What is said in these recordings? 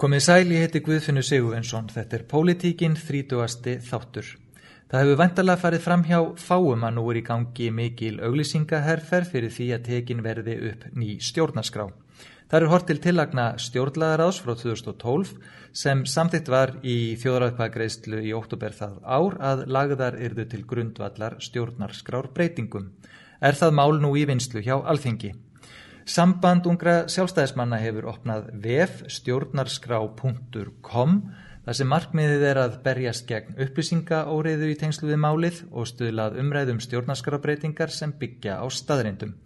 Komið sæl, ég heiti Guðfinnur Sigurvinsson. Þetta er Pólitíkin 30. þáttur. Það hefur vantarlega farið fram hjá fáum að nú er í gangi mikil auglýsingaherfer fyrir því að tekin verði upp ný stjórnarskrá. Það eru hort til tillagna stjórnlagaráðs frá 2012 sem samtitt var í þjóðræðkvæðgreðslu í óttúber það ár að lagðar yrðu til grundvallar stjórnarskrár breytingum. Er það mál nú í vinslu hjá alþengi? Samband ungra sjálfstæðismanna hefur opnað vef stjórnarskrá.com þar sem markmiðið er að berjast gegn upplýsingaóriðu í tengslu við málið og stuðlað umræðum stjórnarskrábreytingar sem byggja á staðrindum.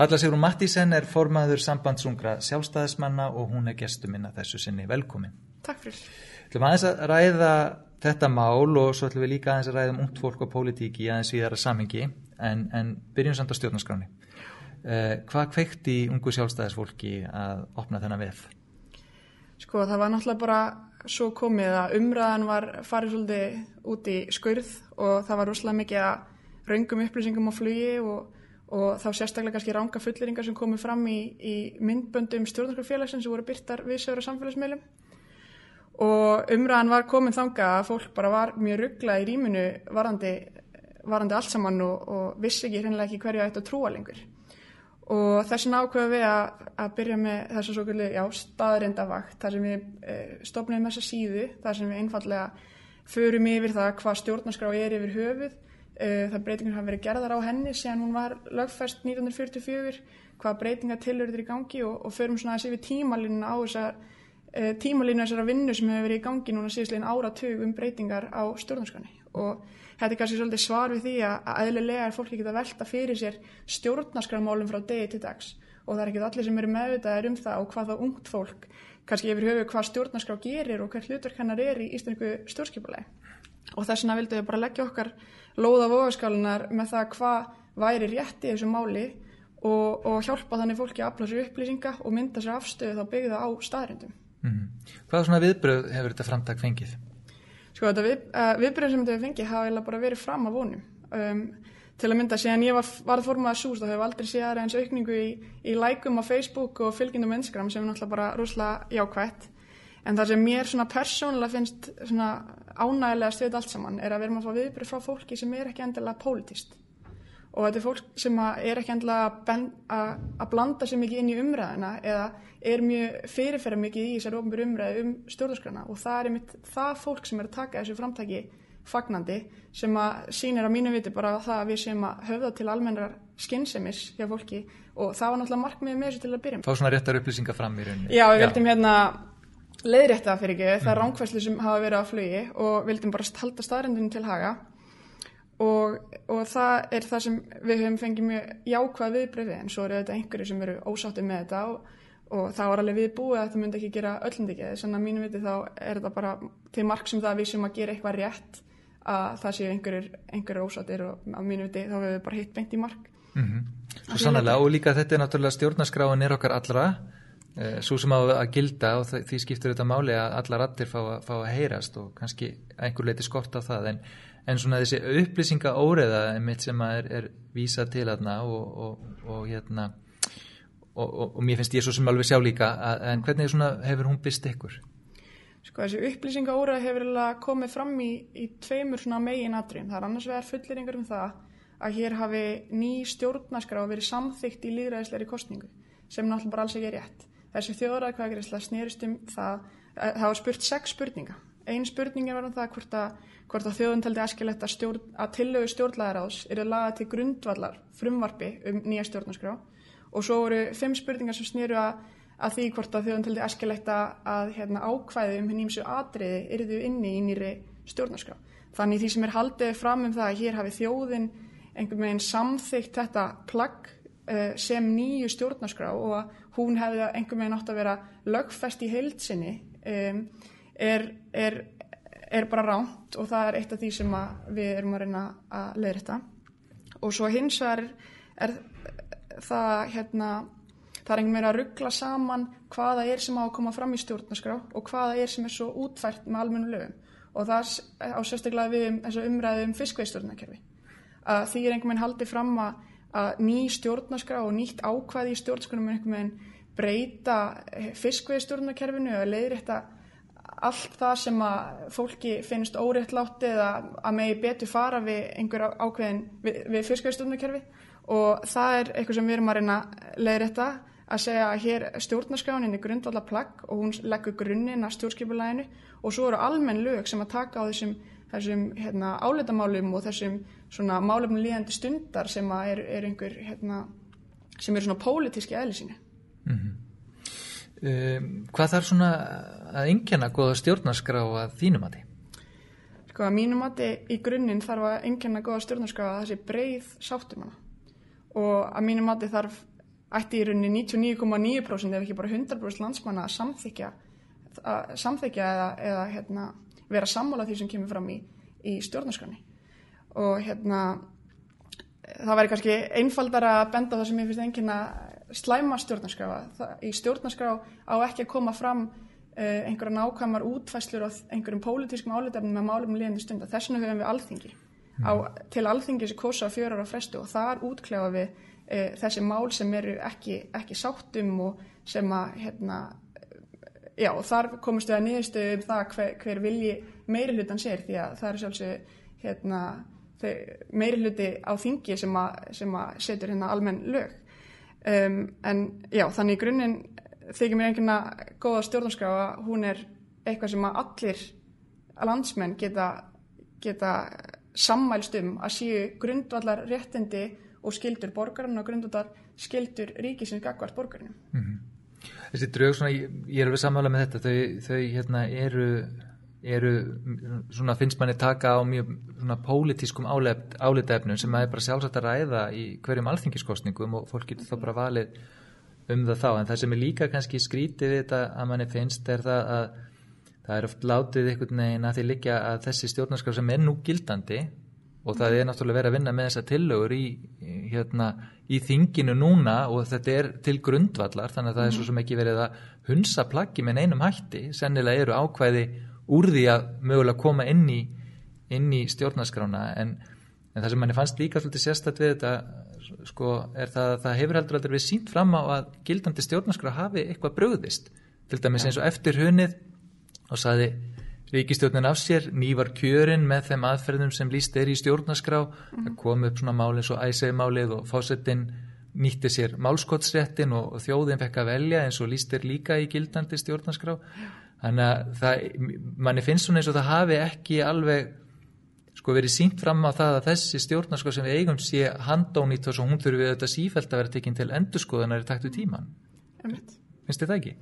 Halla Sigrun Mattísen er formaður sambandsungra sjálfstæðismanna og hún er gestuminn að þessu sinni velkomin. Takk fyrir. Þú ætlum aðeins að ræða þetta mál og svo ætlum við líka aðeins að ræða um ungt fólk og pólitíki aðeins við þar að samingi en, en byrjum samt á stjórnarskráni. Uh, hvað kveikt í ungu sjálfstæðisfólki að opna þennan veð? Sko það var náttúrulega bara svo komið að umræðan var farið svolítið út í skurð og það var rúslega mikið að raungum upplýsingum á flugi og, og þá sérstaklega kannski ranga fulleringar sem komið fram í, í myndböndum stjórnarskrafélagsins sem voru byrtar viðsögur á samfélagsmeilum og umræðan var komið þanga að fólk bara var mjög rugglað í rýminu varandi, varandi allt saman og, og vissi ekki hreinlega ekki hverju að trúa lengur og þessin ákveðu við að, að byrja með þess að svo kvöldu staðrindavakt þar sem við e, stopnum þessa síðu þar sem við einfallega förum yfir það hvað stjórnarskrá er yfir höfuð e, það breytingar hafa verið gerðar á henni síðan hún var lögfæst 1944 hvað breytingar tilurður í gangi og, og förum svona þessi yfir tímalínuna á þessar e, tímalínu þessara vinnu sem hefur verið í gangi núna síðastlegin áratug um breytingar á stjórnarskráni og þetta er kannski svolítið svar við því að, að eðlilega er fólki geta velta fyrir sér stjórnarskramálum frá degi til dags og það er ekki allir sem eru meðvitaðir um það og hvað þá ungt fólk kannski yfir höfu hvað stjórnarskrá gerir og hvert hlutverk hennar er í íslensku stjórnskipulegi og þess vegna vildum við bara leggja okkar lóða vogaskálunar með það hvað væri rétt í þessu máli og, og hjálpa þannig fólki að afla sér upplýsinga og mynda sér afstöðu þá byggða á staðrindum. Mm -hmm. Hvað svona viðbröð hefur þetta framtak fengið? Sko þetta við, uh, viðbröðum sem þetta við fengið hafa eiginlega bara verið fram af vonum. Um, til að mynda, síðan ég var, varð formað að súst og hefur aldrei séð aðra eins aukningu í, í lækum á Facebook og fylgjendum Instagram sem er náttúrulega bara rúslega jákvætt. En það sem mér svona persónulega finnst svona ánægilega stöðt allt saman er að við erum að fá viðbröð frá fólki sem er ekki endilega pólitist og þetta er fólk sem er ekki endilega að blanda sér mikið inn í umræðina eða er mjög fyrirferða mikið í þessari ofnbjörn umræði um stjórnarskrana og það er mitt það fólk sem er að taka þessu framtæki fagnandi sem að sínir á mínu viti bara það að við séum að höfða til almennar skynnsemis hjá fólki og það var náttúrulega markmiðið með þessu til að byrja. Fá svona réttar upplýsingar fram í rauninni. Já, við vildum hérna leiðrétta fyrir ekki, það er mm. ránkvæslu sem hafa verið á flugi og vildum bara halda staðrindinu til haga og, og það er það sem við höfum fengið mjög jákvæð viðbröði en svo eru þetta einhverju sem eru ósáttið með þetta og, og það var alveg viðbúið að þetta myndi ekki gera öllindikið þannig að mínu viti þá er þetta bara til marg sem það við sem að gera eitthvað rétt að það séu einhverjur, einhverjur ósáttir og á mínu viti þá hefur við bara hitt beint í marg mm -hmm. Sannlega og líka þetta er náttúrulega stjórnarskráin er okkar allra svo sem á að gilda og því skiptur þetta máli að alla rattir fá, fá að heyrast og kannski einhver leiti skort á það. En en svona þessi upplýsinga óreða sem er, er vísa til aðna og, og, og hérna og, og mér finnst ég svo sem alveg sjá líka að, en hvernig hefur hún byrst ykkur? Sko þessi upplýsinga óreða hefur komið fram í, í tveimur megin aðrým, það er annars vegar fulleringar um það að hér hafi ný stjórnarskrá verið samþygt í líðræðisleiri kostningu sem náttúrulega bara alls ekki er rétt þessi þjóðræðkvæðagreysla snerist um það það var spurt sex spurninga einn spurningi var um það hvort að, hvort að þjóðun taldi askilegt að, stjórn, að tillögu stjórnlæðaráðs eru laga til grundvallar frumvarfi um nýja stjórnarskrá og svo voru fimm spurningar sem snýru að, að því hvort að þjóðun taldi askilegt að hérna, ákvæði um henni ímsu atriði eruðu inni í nýri stjórnarskrá. Þannig því sem er haldið fram um það að hér hafi þjóðin einhvern veginn samþygt þetta plagg uh, sem nýju stjórnarskrá og að hún hefði einhvern veginn átt að vera lögfest í heilsinni um, er, er, er bara ránt og það er eitt af því sem við erum að reyna að leira þetta og svo hins vegar er það hérna það er einhvern veginn að ruggla saman hvaða er sem á að koma fram í stjórnarskrá og hvaða er sem er svo útfært með almennu lögum. Og það á sérstaklega við um, umræðu um fiskveistjórnakerfi að því er einhvern veginn haldið fram að, að ný stjórnarskrá og nýtt ákvæði í stjórnarskránum er einhvern veginn breyta fiskveiðstjórnakerfinu eða leiðrétta allt það sem að fólki finnst óréttlátt eða að megi betur fara við einhver ákveðin við, við fiskveiðstjórnakerfi og það er eitthvað sem við erum að reyna leiðrétta að segja að hér stjórnarskjánin er grundvallar plagg og hún leggur grunninn að stjórnskipulæginu og svo eru almenn lög sem að taka á þessum, þessum hérna, áleitamálum og þessum svona málefnum líðandi stundar sem er, er einhver hérna, sem eru svona pólitíski eðlisínu. Mm -hmm. um, hvað þarf svona að engjana goða stjórnarskrá að þínum að því? Sko að mínum að því í grunninn þarf að engjana goða stjórnarskrá að þessi breið sáttum hana og að mínum að því þarf ætti í rauninni 99,9% ef ekki bara 100% landsmanna að samþykja, að samþykja eða, eða hérna, vera sammála því sem kemur fram í, í stjórnarskrani og hérna það væri kannski einfaldara að benda það sem ég finnst enginn að slæma stjórnarskrafa í stjórnarskrá á ekki að koma fram uh, einhverja nákvæmar útfæslur og einhverjum pólitískum álitefnum með málum líðandi stund. Þess vegna höfum við alþingi. Mm. á, til alþingi sem kosa á fjörar á frestu og þar útklefa við e, þessi mál sem eru ekki, ekki sáttum og sem að hérna, já þar komist við að niðurstu um það hver, hver vilji meiri hlutan sér því að það er sjálfsög hérna, meiri hluti á þingi sem að, að setur hérna almenn lög um, en já þannig í grunninn þykir mér einhverna góða stjórnarskráa hún er eitthvað sem að allir landsmenn geta, geta sammælst um að séu grundvallar réttindi og skildur borgarinn og grundutar skildur ríkisins gagvart borgarinn mm -hmm. Þessi draug svona, ég er alveg sammála með þetta. Þau, þau hérna eru eru svona finnst manni taka á mjög pólitískum álitefnum sem að er bara sjálfsagt að ræða í hverjum alþingiskostningum og fólk getur þá bara valið um það þá. En það sem er líka kannski skrítið við þetta að manni finnst er það að það er oft látið einhvern veginn að því líka að þessi stjórnarskap sem er nú gildandi og það er náttúrulega verið að vinna með þessa tillögur í, hérna, í þinginu núna og þetta er til grundvallar þannig að það er svo sem ekki verið að hunsa plaggi með einum hætti. Sennilega eru ákvæði úr því að mögulega koma inn í, inn í stjórnarskrána en, en það sem manni fannst líka svolítið sérstætt við þetta sko, er það að það hefur heldur aldrei við sínt fram á að gildandi stjórnarskrá hafi eitthvað bröðist til dæmis eins og eftir hunnið og saði ríkistjórnin af sér, nývar kjörin með þeim aðferðum sem líst er í stjórnarskrá. Mm. það kom upp svona málinn svo æsegmálið og fásettinn nýtti sér málskottsréttin og, þjóðin fekk að velja eins og líst er líka í gildandi stjórnarskrá. Þannig að það, manni finnst svona eins og það hafi ekki alveg sko verið sínt fram á það að þessi stjórnarskrá sem við eigum sé handónýtt og svo hún þurfi auðvitað sífælt að vera tekinn til endurskoðanar í taktu tíman finnst þið það ekki?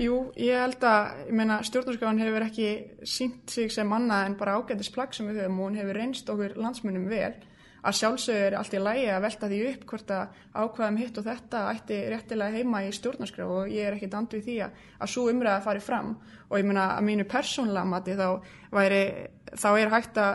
Jú, ég held að, ég meina, stjórnarskafan hefur ekki sínt sig sem annað en bara ágættis plagg sem við höfum og hún hefur reynst okkur landsmunum vel. Að sjálfsögur er allt í lægi að velta því upp hvort að ákvaðum hitt og þetta ætti réttilega heima í stjórnarskraf og ég er ekki dand við því að, að svo umræða fari fram. Og ég meina að mínu persónlega mati þá, væri, þá er hægt að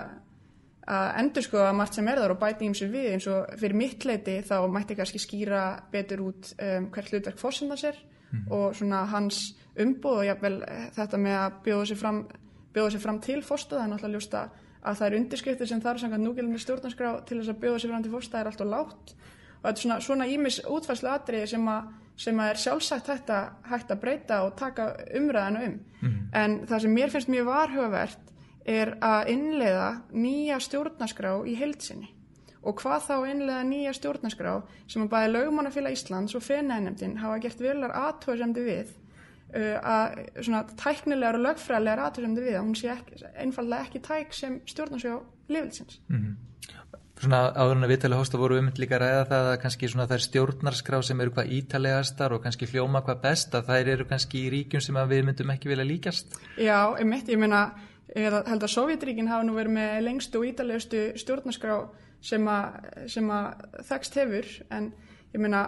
að endur sko að margt sem er þar og bæti ímsu við. Eins og fyrir mitt leiti þá mætti kannski skýra betur út um, hvert hlutverk fórsendans er mm -hmm. og svona hans umbúð og jáfnvel eh, þetta með að bjóða sér fram, bjóða sér fram til fórstað, það er náttúrulega ljúst að það er undirskriftir sem þarf samkvæmt núgilandi stjórnarskrá til þess að bjóða sér fram til fórstað er alltaf látt og þetta er svona, svona ímis útfærslu atriði sem að sem að er sjálfsagt hægt að, hægt að breyta og taka umræðinu um. Mm -hmm. En það sem mér finnst mjög varhugavert er að innleiða nýja stjórnarskrá í heilsinni og hvað þá einlega nýja stjórnarskrá sem að bæði lögumannafélag Íslands og fenæðinemdin hafa gert velar aðtöðsemdi við uh, að svona tæknilegar og lögfræðilegar aðtöðsemdi við að hún sé ekki, einfallega ekki tæk sem stjórnarskrá lifilsins. Mm -hmm. Svona áður en að viðtala hósta voru um líka ræða það að kannski svona þær stjórnarskrá sem eru hvað ítalegastar og kannski hljóma hvað best að þær eru kannski í ríkjum sem við myndum ekki vilja líkast. Já, ég mitt, ég meina, held að Sovjetríkin hafa nú verið með lengstu og ítalegustu stjórnarskrá sem að þekst hefur en ég meina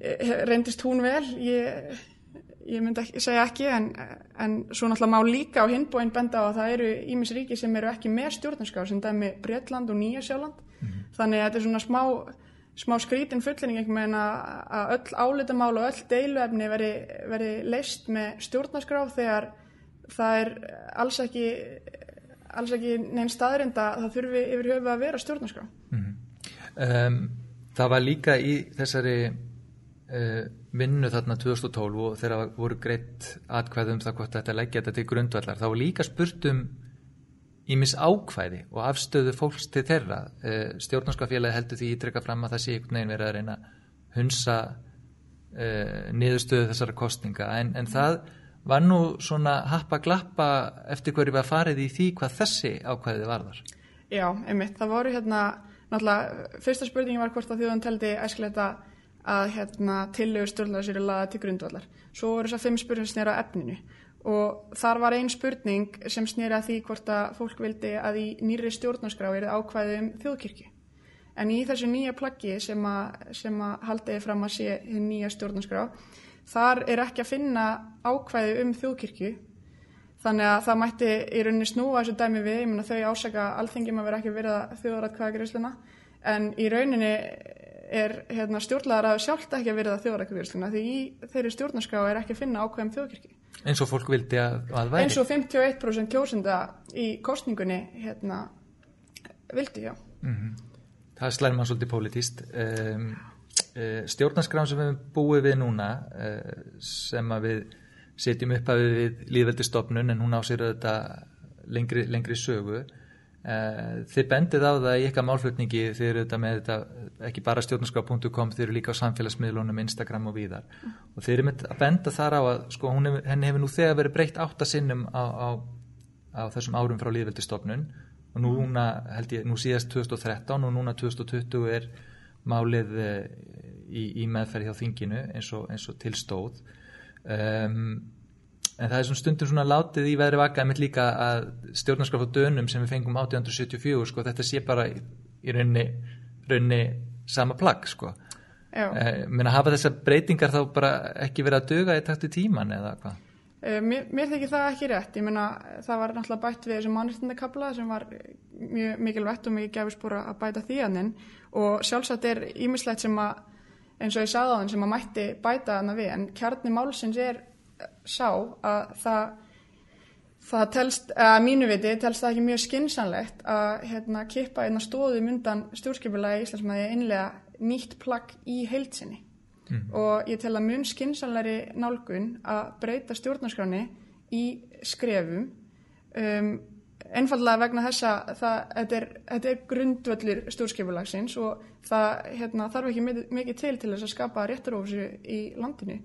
eh, reyndist hún vel ég, ég myndi ekki, segja ekki en, en svo náttúrulega má líka á hinbóinn benda á að það eru ímis ríki sem eru ekki með stjórnarskar sem dæmi Breitland og Nýja Sjáland mm -hmm. þannig að þetta er svona smá smá skrítin fullinning einhvern veginn að öll álitamál og öll deiluefni veri, veri leist með stjórnarskrá þegar það er alls ekki alls ekki neinn staðrind að það þurfi yfir höfu að vera stjórnarskrá. Mm -hmm. um, Það var líka í þessari uh, vinnu þarna 2012 og þegar voru greitt atkvæðum það hvort þetta leggja þetta til grundvallar þá var líka spurt um ímis ákvæði og afstöðu fólks til þeirra. Uh, stjórnarskafélagi heldur því ítrekka fram að það sé einhvern veginn verið að reyna hunsa uh, niðurstöðu þessara kostninga en, en það var nú svona happa glappa eftir hverju var farið í því hvað þessi ákvæði varðar Já, einmitt, það voru hérna náttúrulega, fyrsta spurningi var hvort að þjóðan teldi æskilegt að hérna, tillögur stjórnlega sér laða til grundvallar. Svo voru þess að fimm spurningar snýra á efninu og þar var einn spurning sem snýra því hvort að fólk vildi að í nýri stjórnarskrá er ákvæði um þjóðkirkju. En í þessu nýja plaggi sem að, sem að haldiði fram að sé nýja stjórnarskrá, þar er ekki að finna ákvæði um þjóðkirkju Þannig að það mætti í rauninni snúa þessu dæmi við, ég menna þau ásaka alþengjum að vera ekki verið að þjóðaratkvæðagriðsluna en í rauninni er hérna, stjórnlegar að sjálft ekki að verið að þjóðaratkvæðagriðsluna því í þeirri stjórnarská er ekki að finna ákveðum þjóðkirkji. Eins og fólk vildi að, að væri? Eins og 51% kjósenda í kostningunni hérna, vildi, já. Mm -hmm. Það slæðir mann svolítið pólitíst. Um, uh, stjórnarskrán sem við búið við núna uh, sem að við setjum upp að við líðveldistofnun en hún á sér þetta lengri, lengri sögu uh, þið bendið á það í eitthvað málflutningi þið eru þetta með þetta ekki bara stjórnarskap.com þið eru líka á samfélagsmiðlunum Instagram og víðar mm. og þið eru með að benda þar á að sko hef, henni hefur nú þegar verið breytt áttasinnum á, á, á þessum árum frá líðveldistofnun og núna held ég, nú síðast 2013 og núna 2020 er málið uh, í, í meðferð hjá þinginu eins og, eins og tilstóð um, en það er svona stundum svona látið í veðri vaka einmitt líka að stjórnarskraf á dönum sem við fengum 1874 sko þetta sé bara í, í raunni, raunni sama plagg sko. Uh, menn að hafa þessar breytingar þá bara ekki verið að döga í takti tíman eða hvað? Uh, mér, mér þykir það ekki rétt, ég meina það var náttúrulega bætt við þessum mannreitindakabla sem var mjög mikilvægt og mikið gefist búin að bæta því að henn og sjálfsagt er ímislegt sem að eins og ég sagði á þann sem að mætti bæta þarna við. En kjarni málsins er sá að það það telst, að mínu viti telst það ekki mjög skinsanlegt að hérna kippa einna stóðum undan stjórnskipulagi í Íslandsmaði einlega nýtt plagg í heilsinni mm. og ég tel að mun skinsanlegri nálgun að breyta stjórnarskráni í skrefum um einfallega vegna þessa það, þetta, er, þetta er grundvöldir stjórnskipulagsins og það hérna, þarf ekki mikið til til þess að skapa réttarófsu í landinu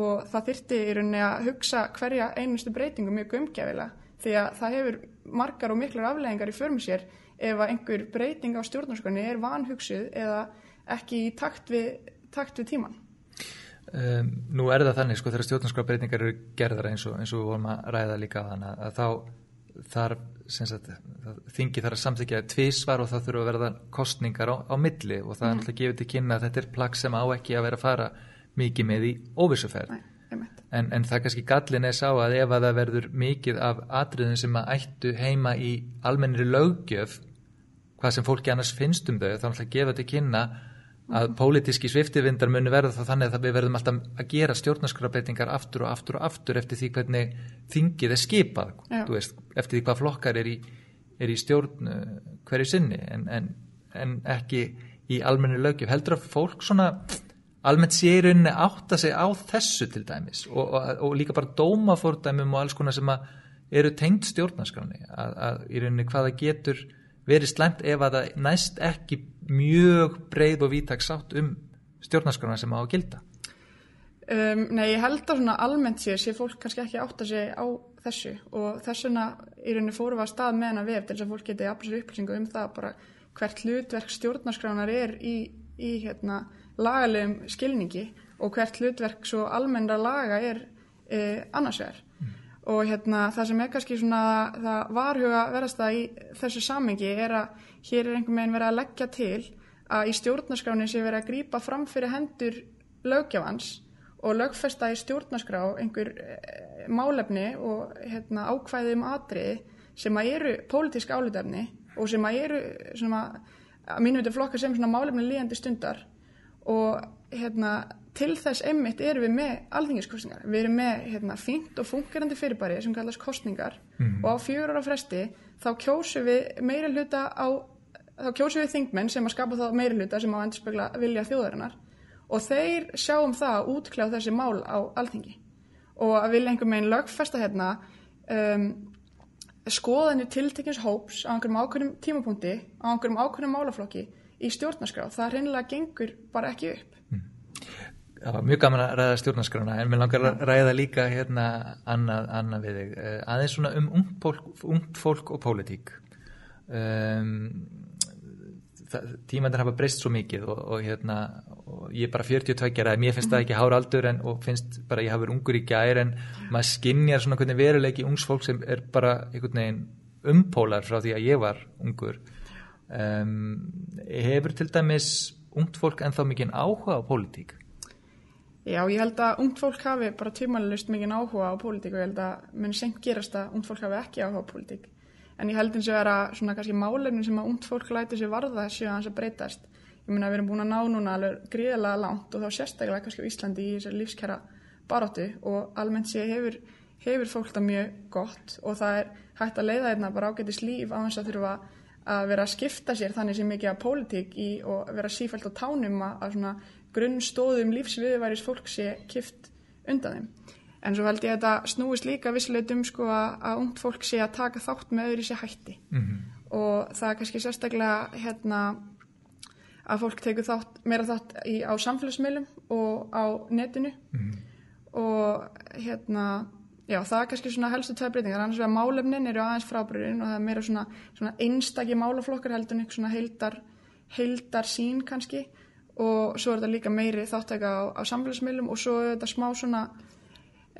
og það þyrti í rauninni að hugsa hverja einustu breytingu mjög umgjafilega því að það hefur margar og miklar afleggingar í förmur sér ef að einhver breyting á stjórnarskroni er vanhugsuð eða ekki í takt við, takt við tíman. Um, nú er það þannig sko þegar stjórnarskrafbreytingar eru gerðara eins og, eins og við vorum að ræða líka þannig að þá þar þingi þarf að samþykja tvísvar og það þurfa að verða kostningar á, á milli og það mm. er alltaf gefið til kynna að þetta er plagg sem á ekki að vera að fara mikið með í óvissuferð en, en það kannski gallin er sá að ef að það verður mikið af atriðin sem að ættu heima í almennri lögjöf hvað sem fólki annars finnst um þau þá er alltaf gefa til kynna að pólitíski sviftivindar muni verða þá þannig að við verðum alltaf að gera stjórnarskrafbreytingar aftur og aftur og aftur eftir því hvernig þingið er skipað veist, eftir því hvað flokkar er í, er í stjórn uh, hverju sinni en, en, en ekki í almenni lögjöf heldur að fólk svona almennt sé í rauninni átta sig á þessu til dæmis og, og, og líka bara dómafórdæmum og alls konar sem eru tengt stjórnarskrafni að, að í rauninni hvaða getur verið slemt ef að það næst ekki mjög breið og vítak sátt um stjórnarskrona sem á að gilda? Um, nei, ég held að svona almennt sér sé fólk kannski ekki átt að segja á þessu og þessuna í rauninni fórum við að stað með hana vef til þess að fólk geti aflisir upplýsingu um það bara hvert hlutverk stjórnarskránar er í, í hérna, lagalegum skilningi og hvert hlutverk svo almennra laga er eh, annarsvegar. Og hérna, það sem er kannski svona það varhuga verðast það í þessu samengi er að hér er einhver meginn verið að leggja til að í stjórnaskráni sé verið að grýpa fram fyrir hendur lögjafans og lögfesta í stjórnaskrá einhver e, málefni og hérna, ákvæði um atriði sem að eru pólitísk álutefni og sem að eru svona, að mínu veitur flokka sem málefni líðandi stundar. Og hérna, til þess emmitt erum við með alþingiskostningar. Við erum með hérna, fínt og fungerandi fyrirbæri sem kallast kostningar mm. og á fjögur ára fresti þá kjósum við meira hluta á þá kjósum við þingmenn sem að skapa þá meiri hluta sem á endurspegla vilja þjóðarinnar og þeir sjáum það að útkljá þessi mál á alþingi og að vilja einhver meginn lögfesta hérna um, skoðanir tiltekins hóps á einhverjum ákveðnum tímapunkti á einhverjum ákveðnum málaflokki í stjórnarskrá, það reynilega gengur bara ekki upp Það var mjög gaman að ræða stjórnarskrána en mér langar að ræða líka hérna annað, annað við þig. Uh, aðeins svona um ungt fólk, ungt fólk og pólitík. Um, tímandir hafa breyst svo mikið og, og hérna og ég er bara 42 að mér finnst það ekki hára aldur en, og finnst bara ég hafa verið ungur í gæri en maður skinnjar svona hvernig veruleiki ungs fólk sem er bara einhvern veginn umpólar frá því að ég var ungur. Um, hefur til dæmis ungt fólk ennþá mikið áhuga á pólitík? Já, ég held að ungt fólk hafi bara tjumalust mikið áhuga á pólitík og ég held að mun senkt gerast að ungt fólk hafi ekki áhuga á pólitík en ég held eins og vera svona kannski málefni sem að ungt fólk læti sér varða séu að hans að breytast. Ég meina við erum búin að ná núna alveg gríðilega langt og þá sérstaklega kannski Íslandi í þessari lífskjara baróttu og almennt sé hefur, hefur fólk það mjög gott og það er hægt að leiða hérna bara ágættis líf á þess að þurfa að vera að skipta sér þannig sem mikið að pólitík í og vera sífælt á tánum að svona grunnstóðum lífsviðværis fólk sé kift undan þeim. En svo held ég að þetta snúist líka vissleitum sko að ungt fólk sé að taka þátt með öðru í sig hætti mm -hmm. og það er kannski sérstaklega hérna að fólk tekur þátt, meira þátt í, á samfélagsmiðlum og á netinu mm -hmm. og hérna já það er kannski svona helstu tvei breytingar annars vegar málefnin eru aðeins frábröðin og það er meira svona, svona einstakki málaflokkar heldur en eitthvað svona heildar, heildar sín kannski og svo er þetta líka meiri þáttæka á, á samfélagsmiðlum og svo er þetta smá svona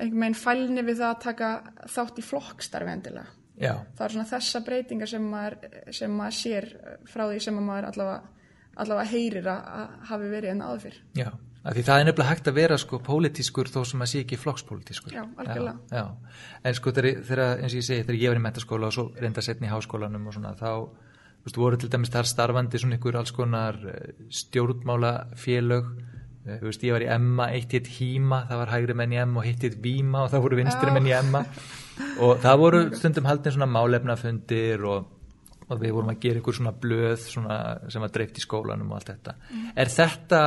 einhvern veginn fælni við það að taka þátt í flokkstarfi endilega. Já. Það er svona þessa breytingar sem maður, sem maður sér frá því sem maður allavega, allavega heyrir að hafi verið en áður fyrr. Já, af því það er nefnilega hægt að vera sko pólitískur þó sem maður sé ekki flokkspólitískur. Já, algjörlega. Já, já. En sko þegar, eins og ég segi, þegar ég var í metaskóla og svo reynda setni í háskólanum og svona þá, þú veist, voru til dæmis þar starfandi svona ykkur alls konar stjórnmála félög Þú veist, ég var í Emma, eitt hitt Híma, það var hægri menn í Emma og hitt hitt Víma og það voru vinstri menn í Emma og það voru stundum haldin svona málefnafundir og, og við vorum að gera ykkur svona blöð svona, sem var dreift í skólanum og allt þetta. Mm. Er þetta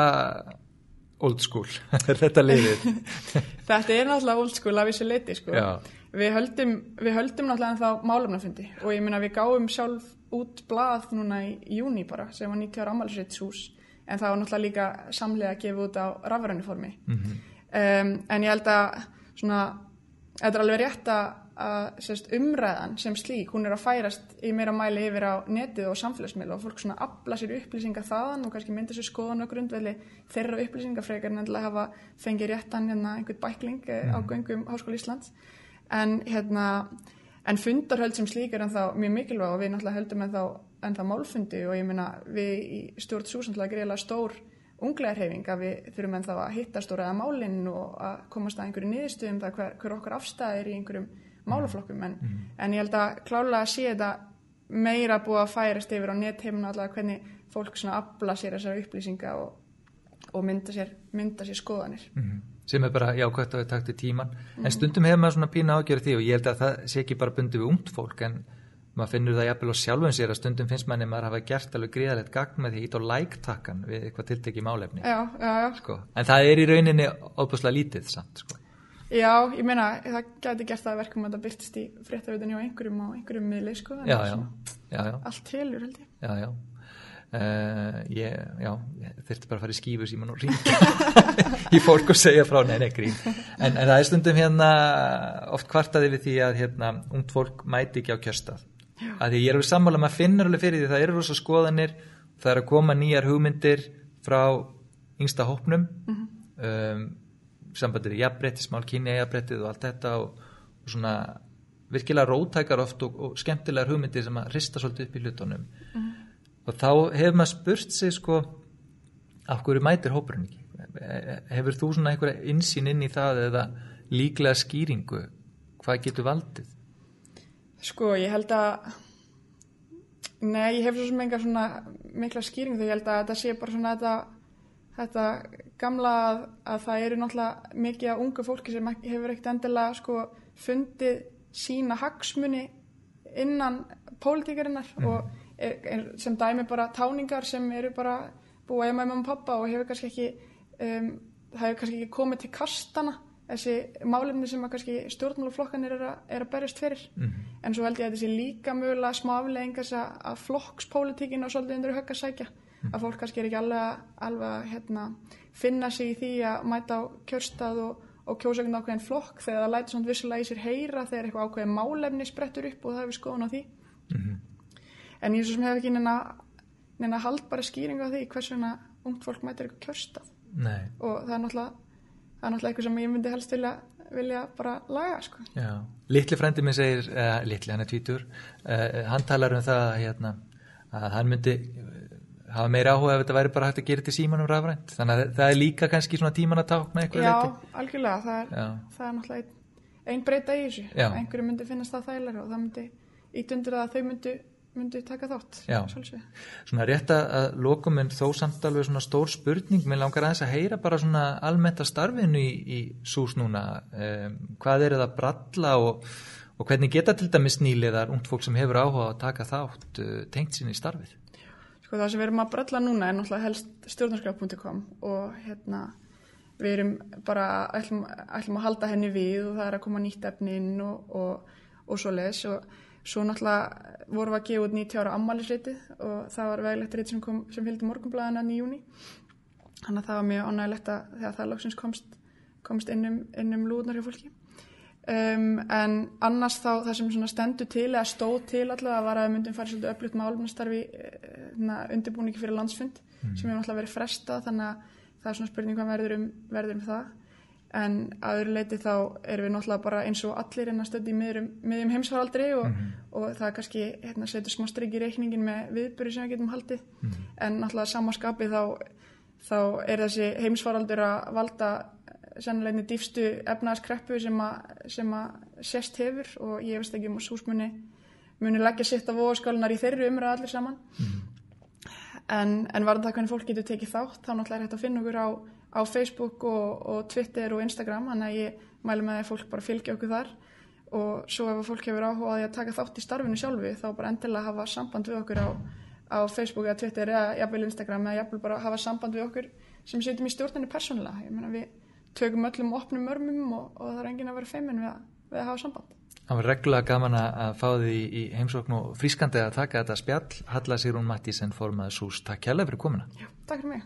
old school? er þetta liðið? þetta er náttúrulega old school af þessu leiti, sko. Já. Við höldum, við höldum náttúrulega þá málefnafundi og ég minna við gáum sjálf út blað núna í júni bara sem var 90 ára ámælisreitshús en það var náttúrulega líka samlega að gefa út á rafrænu formi mm -hmm. um, en ég held að svona, þetta er alveg rétt að sérst, umræðan sem slík hún er að færast í meira mæli yfir á netið og samfélagsmiðl og fólk svona afla sér upplýsingar þaðan og kannski mynda sér skoðan og grundveli þeirra upplýsingar frekar en að hafa fengið réttan hérna einhvern bækling mm -hmm. á göngum Háskóli Íslands en hérna en fundarhöld sem slík er en þá mjög mikilvæg og við náttúrulega höldum en þá en það málfundi og ég minna við í stjórn súsandlega greiðlega stór unglegarhefing að við þurfum en þá að hitta stóraða málinn og að komast að einhverju niðurstöðum það hver, hver okkar afstæðir í einhverjum málaflokkum en, mm. en ég held að klálega að sé þetta meira búið að færast yfir á nettheimuna allavega hvernig fólk svona afla sér þessar upplýsinga og, og mynda, sér, mynda sér skoðanir mm. Sem er bara jákvæmt að við takti tíman mm. en stundum hefur maður svona pína ágjörði því og ég held að það sé ekki bara bundi við ungt fólk en maður finnur það jafnvel á sjálfum sér að stundum finnst manni maður hafa gert alveg gríðalegt gagn með því ít og like-takkan við eitthvað tiltekki málefni já, já, já. Sko. en það er í rauninni óbúslega lítið samt sko. Já, ég meina það geti gert það verkum að það byrtist í fréttavitinni og einhverjum á einhverjum miðli sko, allt helur held ég uh, ég, já, ég þurfti bara að fara í skífu síman og ringa í fólk og segja frá. Neina ekkert en, en það er stundum hérna oft kvartaði við því að hérna, ungt fólk mæti ekki á kjörstað. Að því ég er alveg sammála, maður finnur alveg fyrir því það eru rosa skoðanir, það er að koma nýjar hugmyndir frá yngsta hópnum. Mm -hmm. um, sambandir í jafnbretti, smál kynni jafnbrettið og allt þetta og, og svona virkilega rótækar oft og, og skemmtilegar hugmyndir sem að rista svolítið upp í hlutunum. Mm -hmm. Og þá hefur maður spurt sig sko af hverju mætir hópurinn ekki? Hefur þú svona einhverja insýn inn í það eða líklega skýringu? Hvað getur valdið? Sko, ég held að Nei, ég hef svo sem enga svona mikla skýring þegar ég held að þetta sé bara svona þetta, þetta gamla að, að það eru náttúrulega mikið af ungu fólki sem hefur ekkert endilega sko fundið sína hagsmunni innan pólitíkarinnar mm. og sem dæmi bara táningar sem eru bara búið að mamma og pappa og hefur kannski ekki um, það hefur kannski ekki komið til kastana þessi málefni sem að kannski stjórnmálaflokkanir er, er að berjast fyrir. En svo held ég að þessi líka mögulega smá aflegging þess að, flokkspólitíkin og svolítið undir högg að sækja. Að fólk kannski er ekki alveg, alveg hérna, finna sig í því að mæta á kjörstað og, og kjósa einhvern ákveðin flokk þegar það lætur svona vissulega í sér heyra þegar eitthvað ákveðin málefni sprettur upp og það hefur skoðun á því en ég svo sem hef ekki neina, haldbara skýringu á því hvers vegna ungt fólk mætir eitthvað kjörstað Nei, og það er náttúrulega það er náttúrulega eitthvað sem ég myndi helst vilja, vilja bara laga sko. já. Litli frendi minn segir, uh, litli, hann er tvítur, uh, hann talar um það hérna, að hann myndi eh, hafa meira áhuga ef þetta væri bara hægt að gera til símanum rafrænt. Þannig að það er líka kannski svona tíman að tákna eitthvað Já, leiti. algjörlega það er, það er náttúrulega ein, ein breyta í þessu einhverju myndi finnast það þægilega og það myndi ít undir það að þau myndi, myndi taka þátt. Svona rétt að- lokum en þó samt alveg svona stór spurning, mér langar aðeins að heyra bara svona almennt að starfinu í, í SÚS núna, um, hvað er það að bralla og, og hvernig geta til dæmis nýliðar ungt fólk sem hefur áhuga að taka þátt uh, tengt sín í starfið? Sko það sem við erum að bralla núna er náttúrulega helst stjórnarskraf.com og hérna við erum bara ætlum, ætlum að halda henni við og það er að koma nýtt efni inn og, og, og svo les og svo náttúrulega vorum við að gefa út 90 ára ammælisritið og það var veglegt rít sem, sem fylgdi morgunblæðan í júni þannig að það var mjög ánægilegt að þegar það loksins komst, komst inn um, inn um lúðnar hjá fólki. Um, en annars þá það sem svona stendur til eða stóð til allavega var að myndum fara svolítið öflugt málumnastarfi undirbúningi fyrir landsfund sem hefur náttúrulega verið fresta þannig að það er svona spurning hvað verður um, verður um það en að öðru leiti þá erum við náttúrulega bara eins og allir en að stöndi í miðjum, miðjum heimsfaraldri og, og það er kannski hérna, setur smá strik í reikningin með viðböru sem við getum haldið. En náttúrulega samaskapi þá, þá er þessi heimsfaraldur að valda sennilegni dýfstu efnaðaskreppu sem, sem að sérst hefur og ég veist ekki um að súsmunni muni leggja sitt af voðaskálunar í þeirri umræða allir saman. En, en varðan það hvernig fólk getur tekið þátt þá náttúrulega er hægt að finna okkur á, á Facebook og, og Twitter og Instagram þannig að ég mælu með að fólk bara fylgja okkur þar og svo ef fólk hefur áhuga á því að taka þátt í starfinu sjálfi þá bara endilega hafa samband við okkur á, á Facebook eða Twitter eða jafnvel Instagram eða jafnvel bara hafa samband við okkur sem setjum í stjórninu persónulega ég meina við tökum öllum opnum örmum og, og það er enginn að vera feimin við, við að hafa samband Það var reglulega gaman að fá því í heimsókn og frískandi að taka þetta spjall. Halla Sigrún Mattísen formaði SÚS. Takk kjærlega fyrir komuna. Já, takk fyrir mig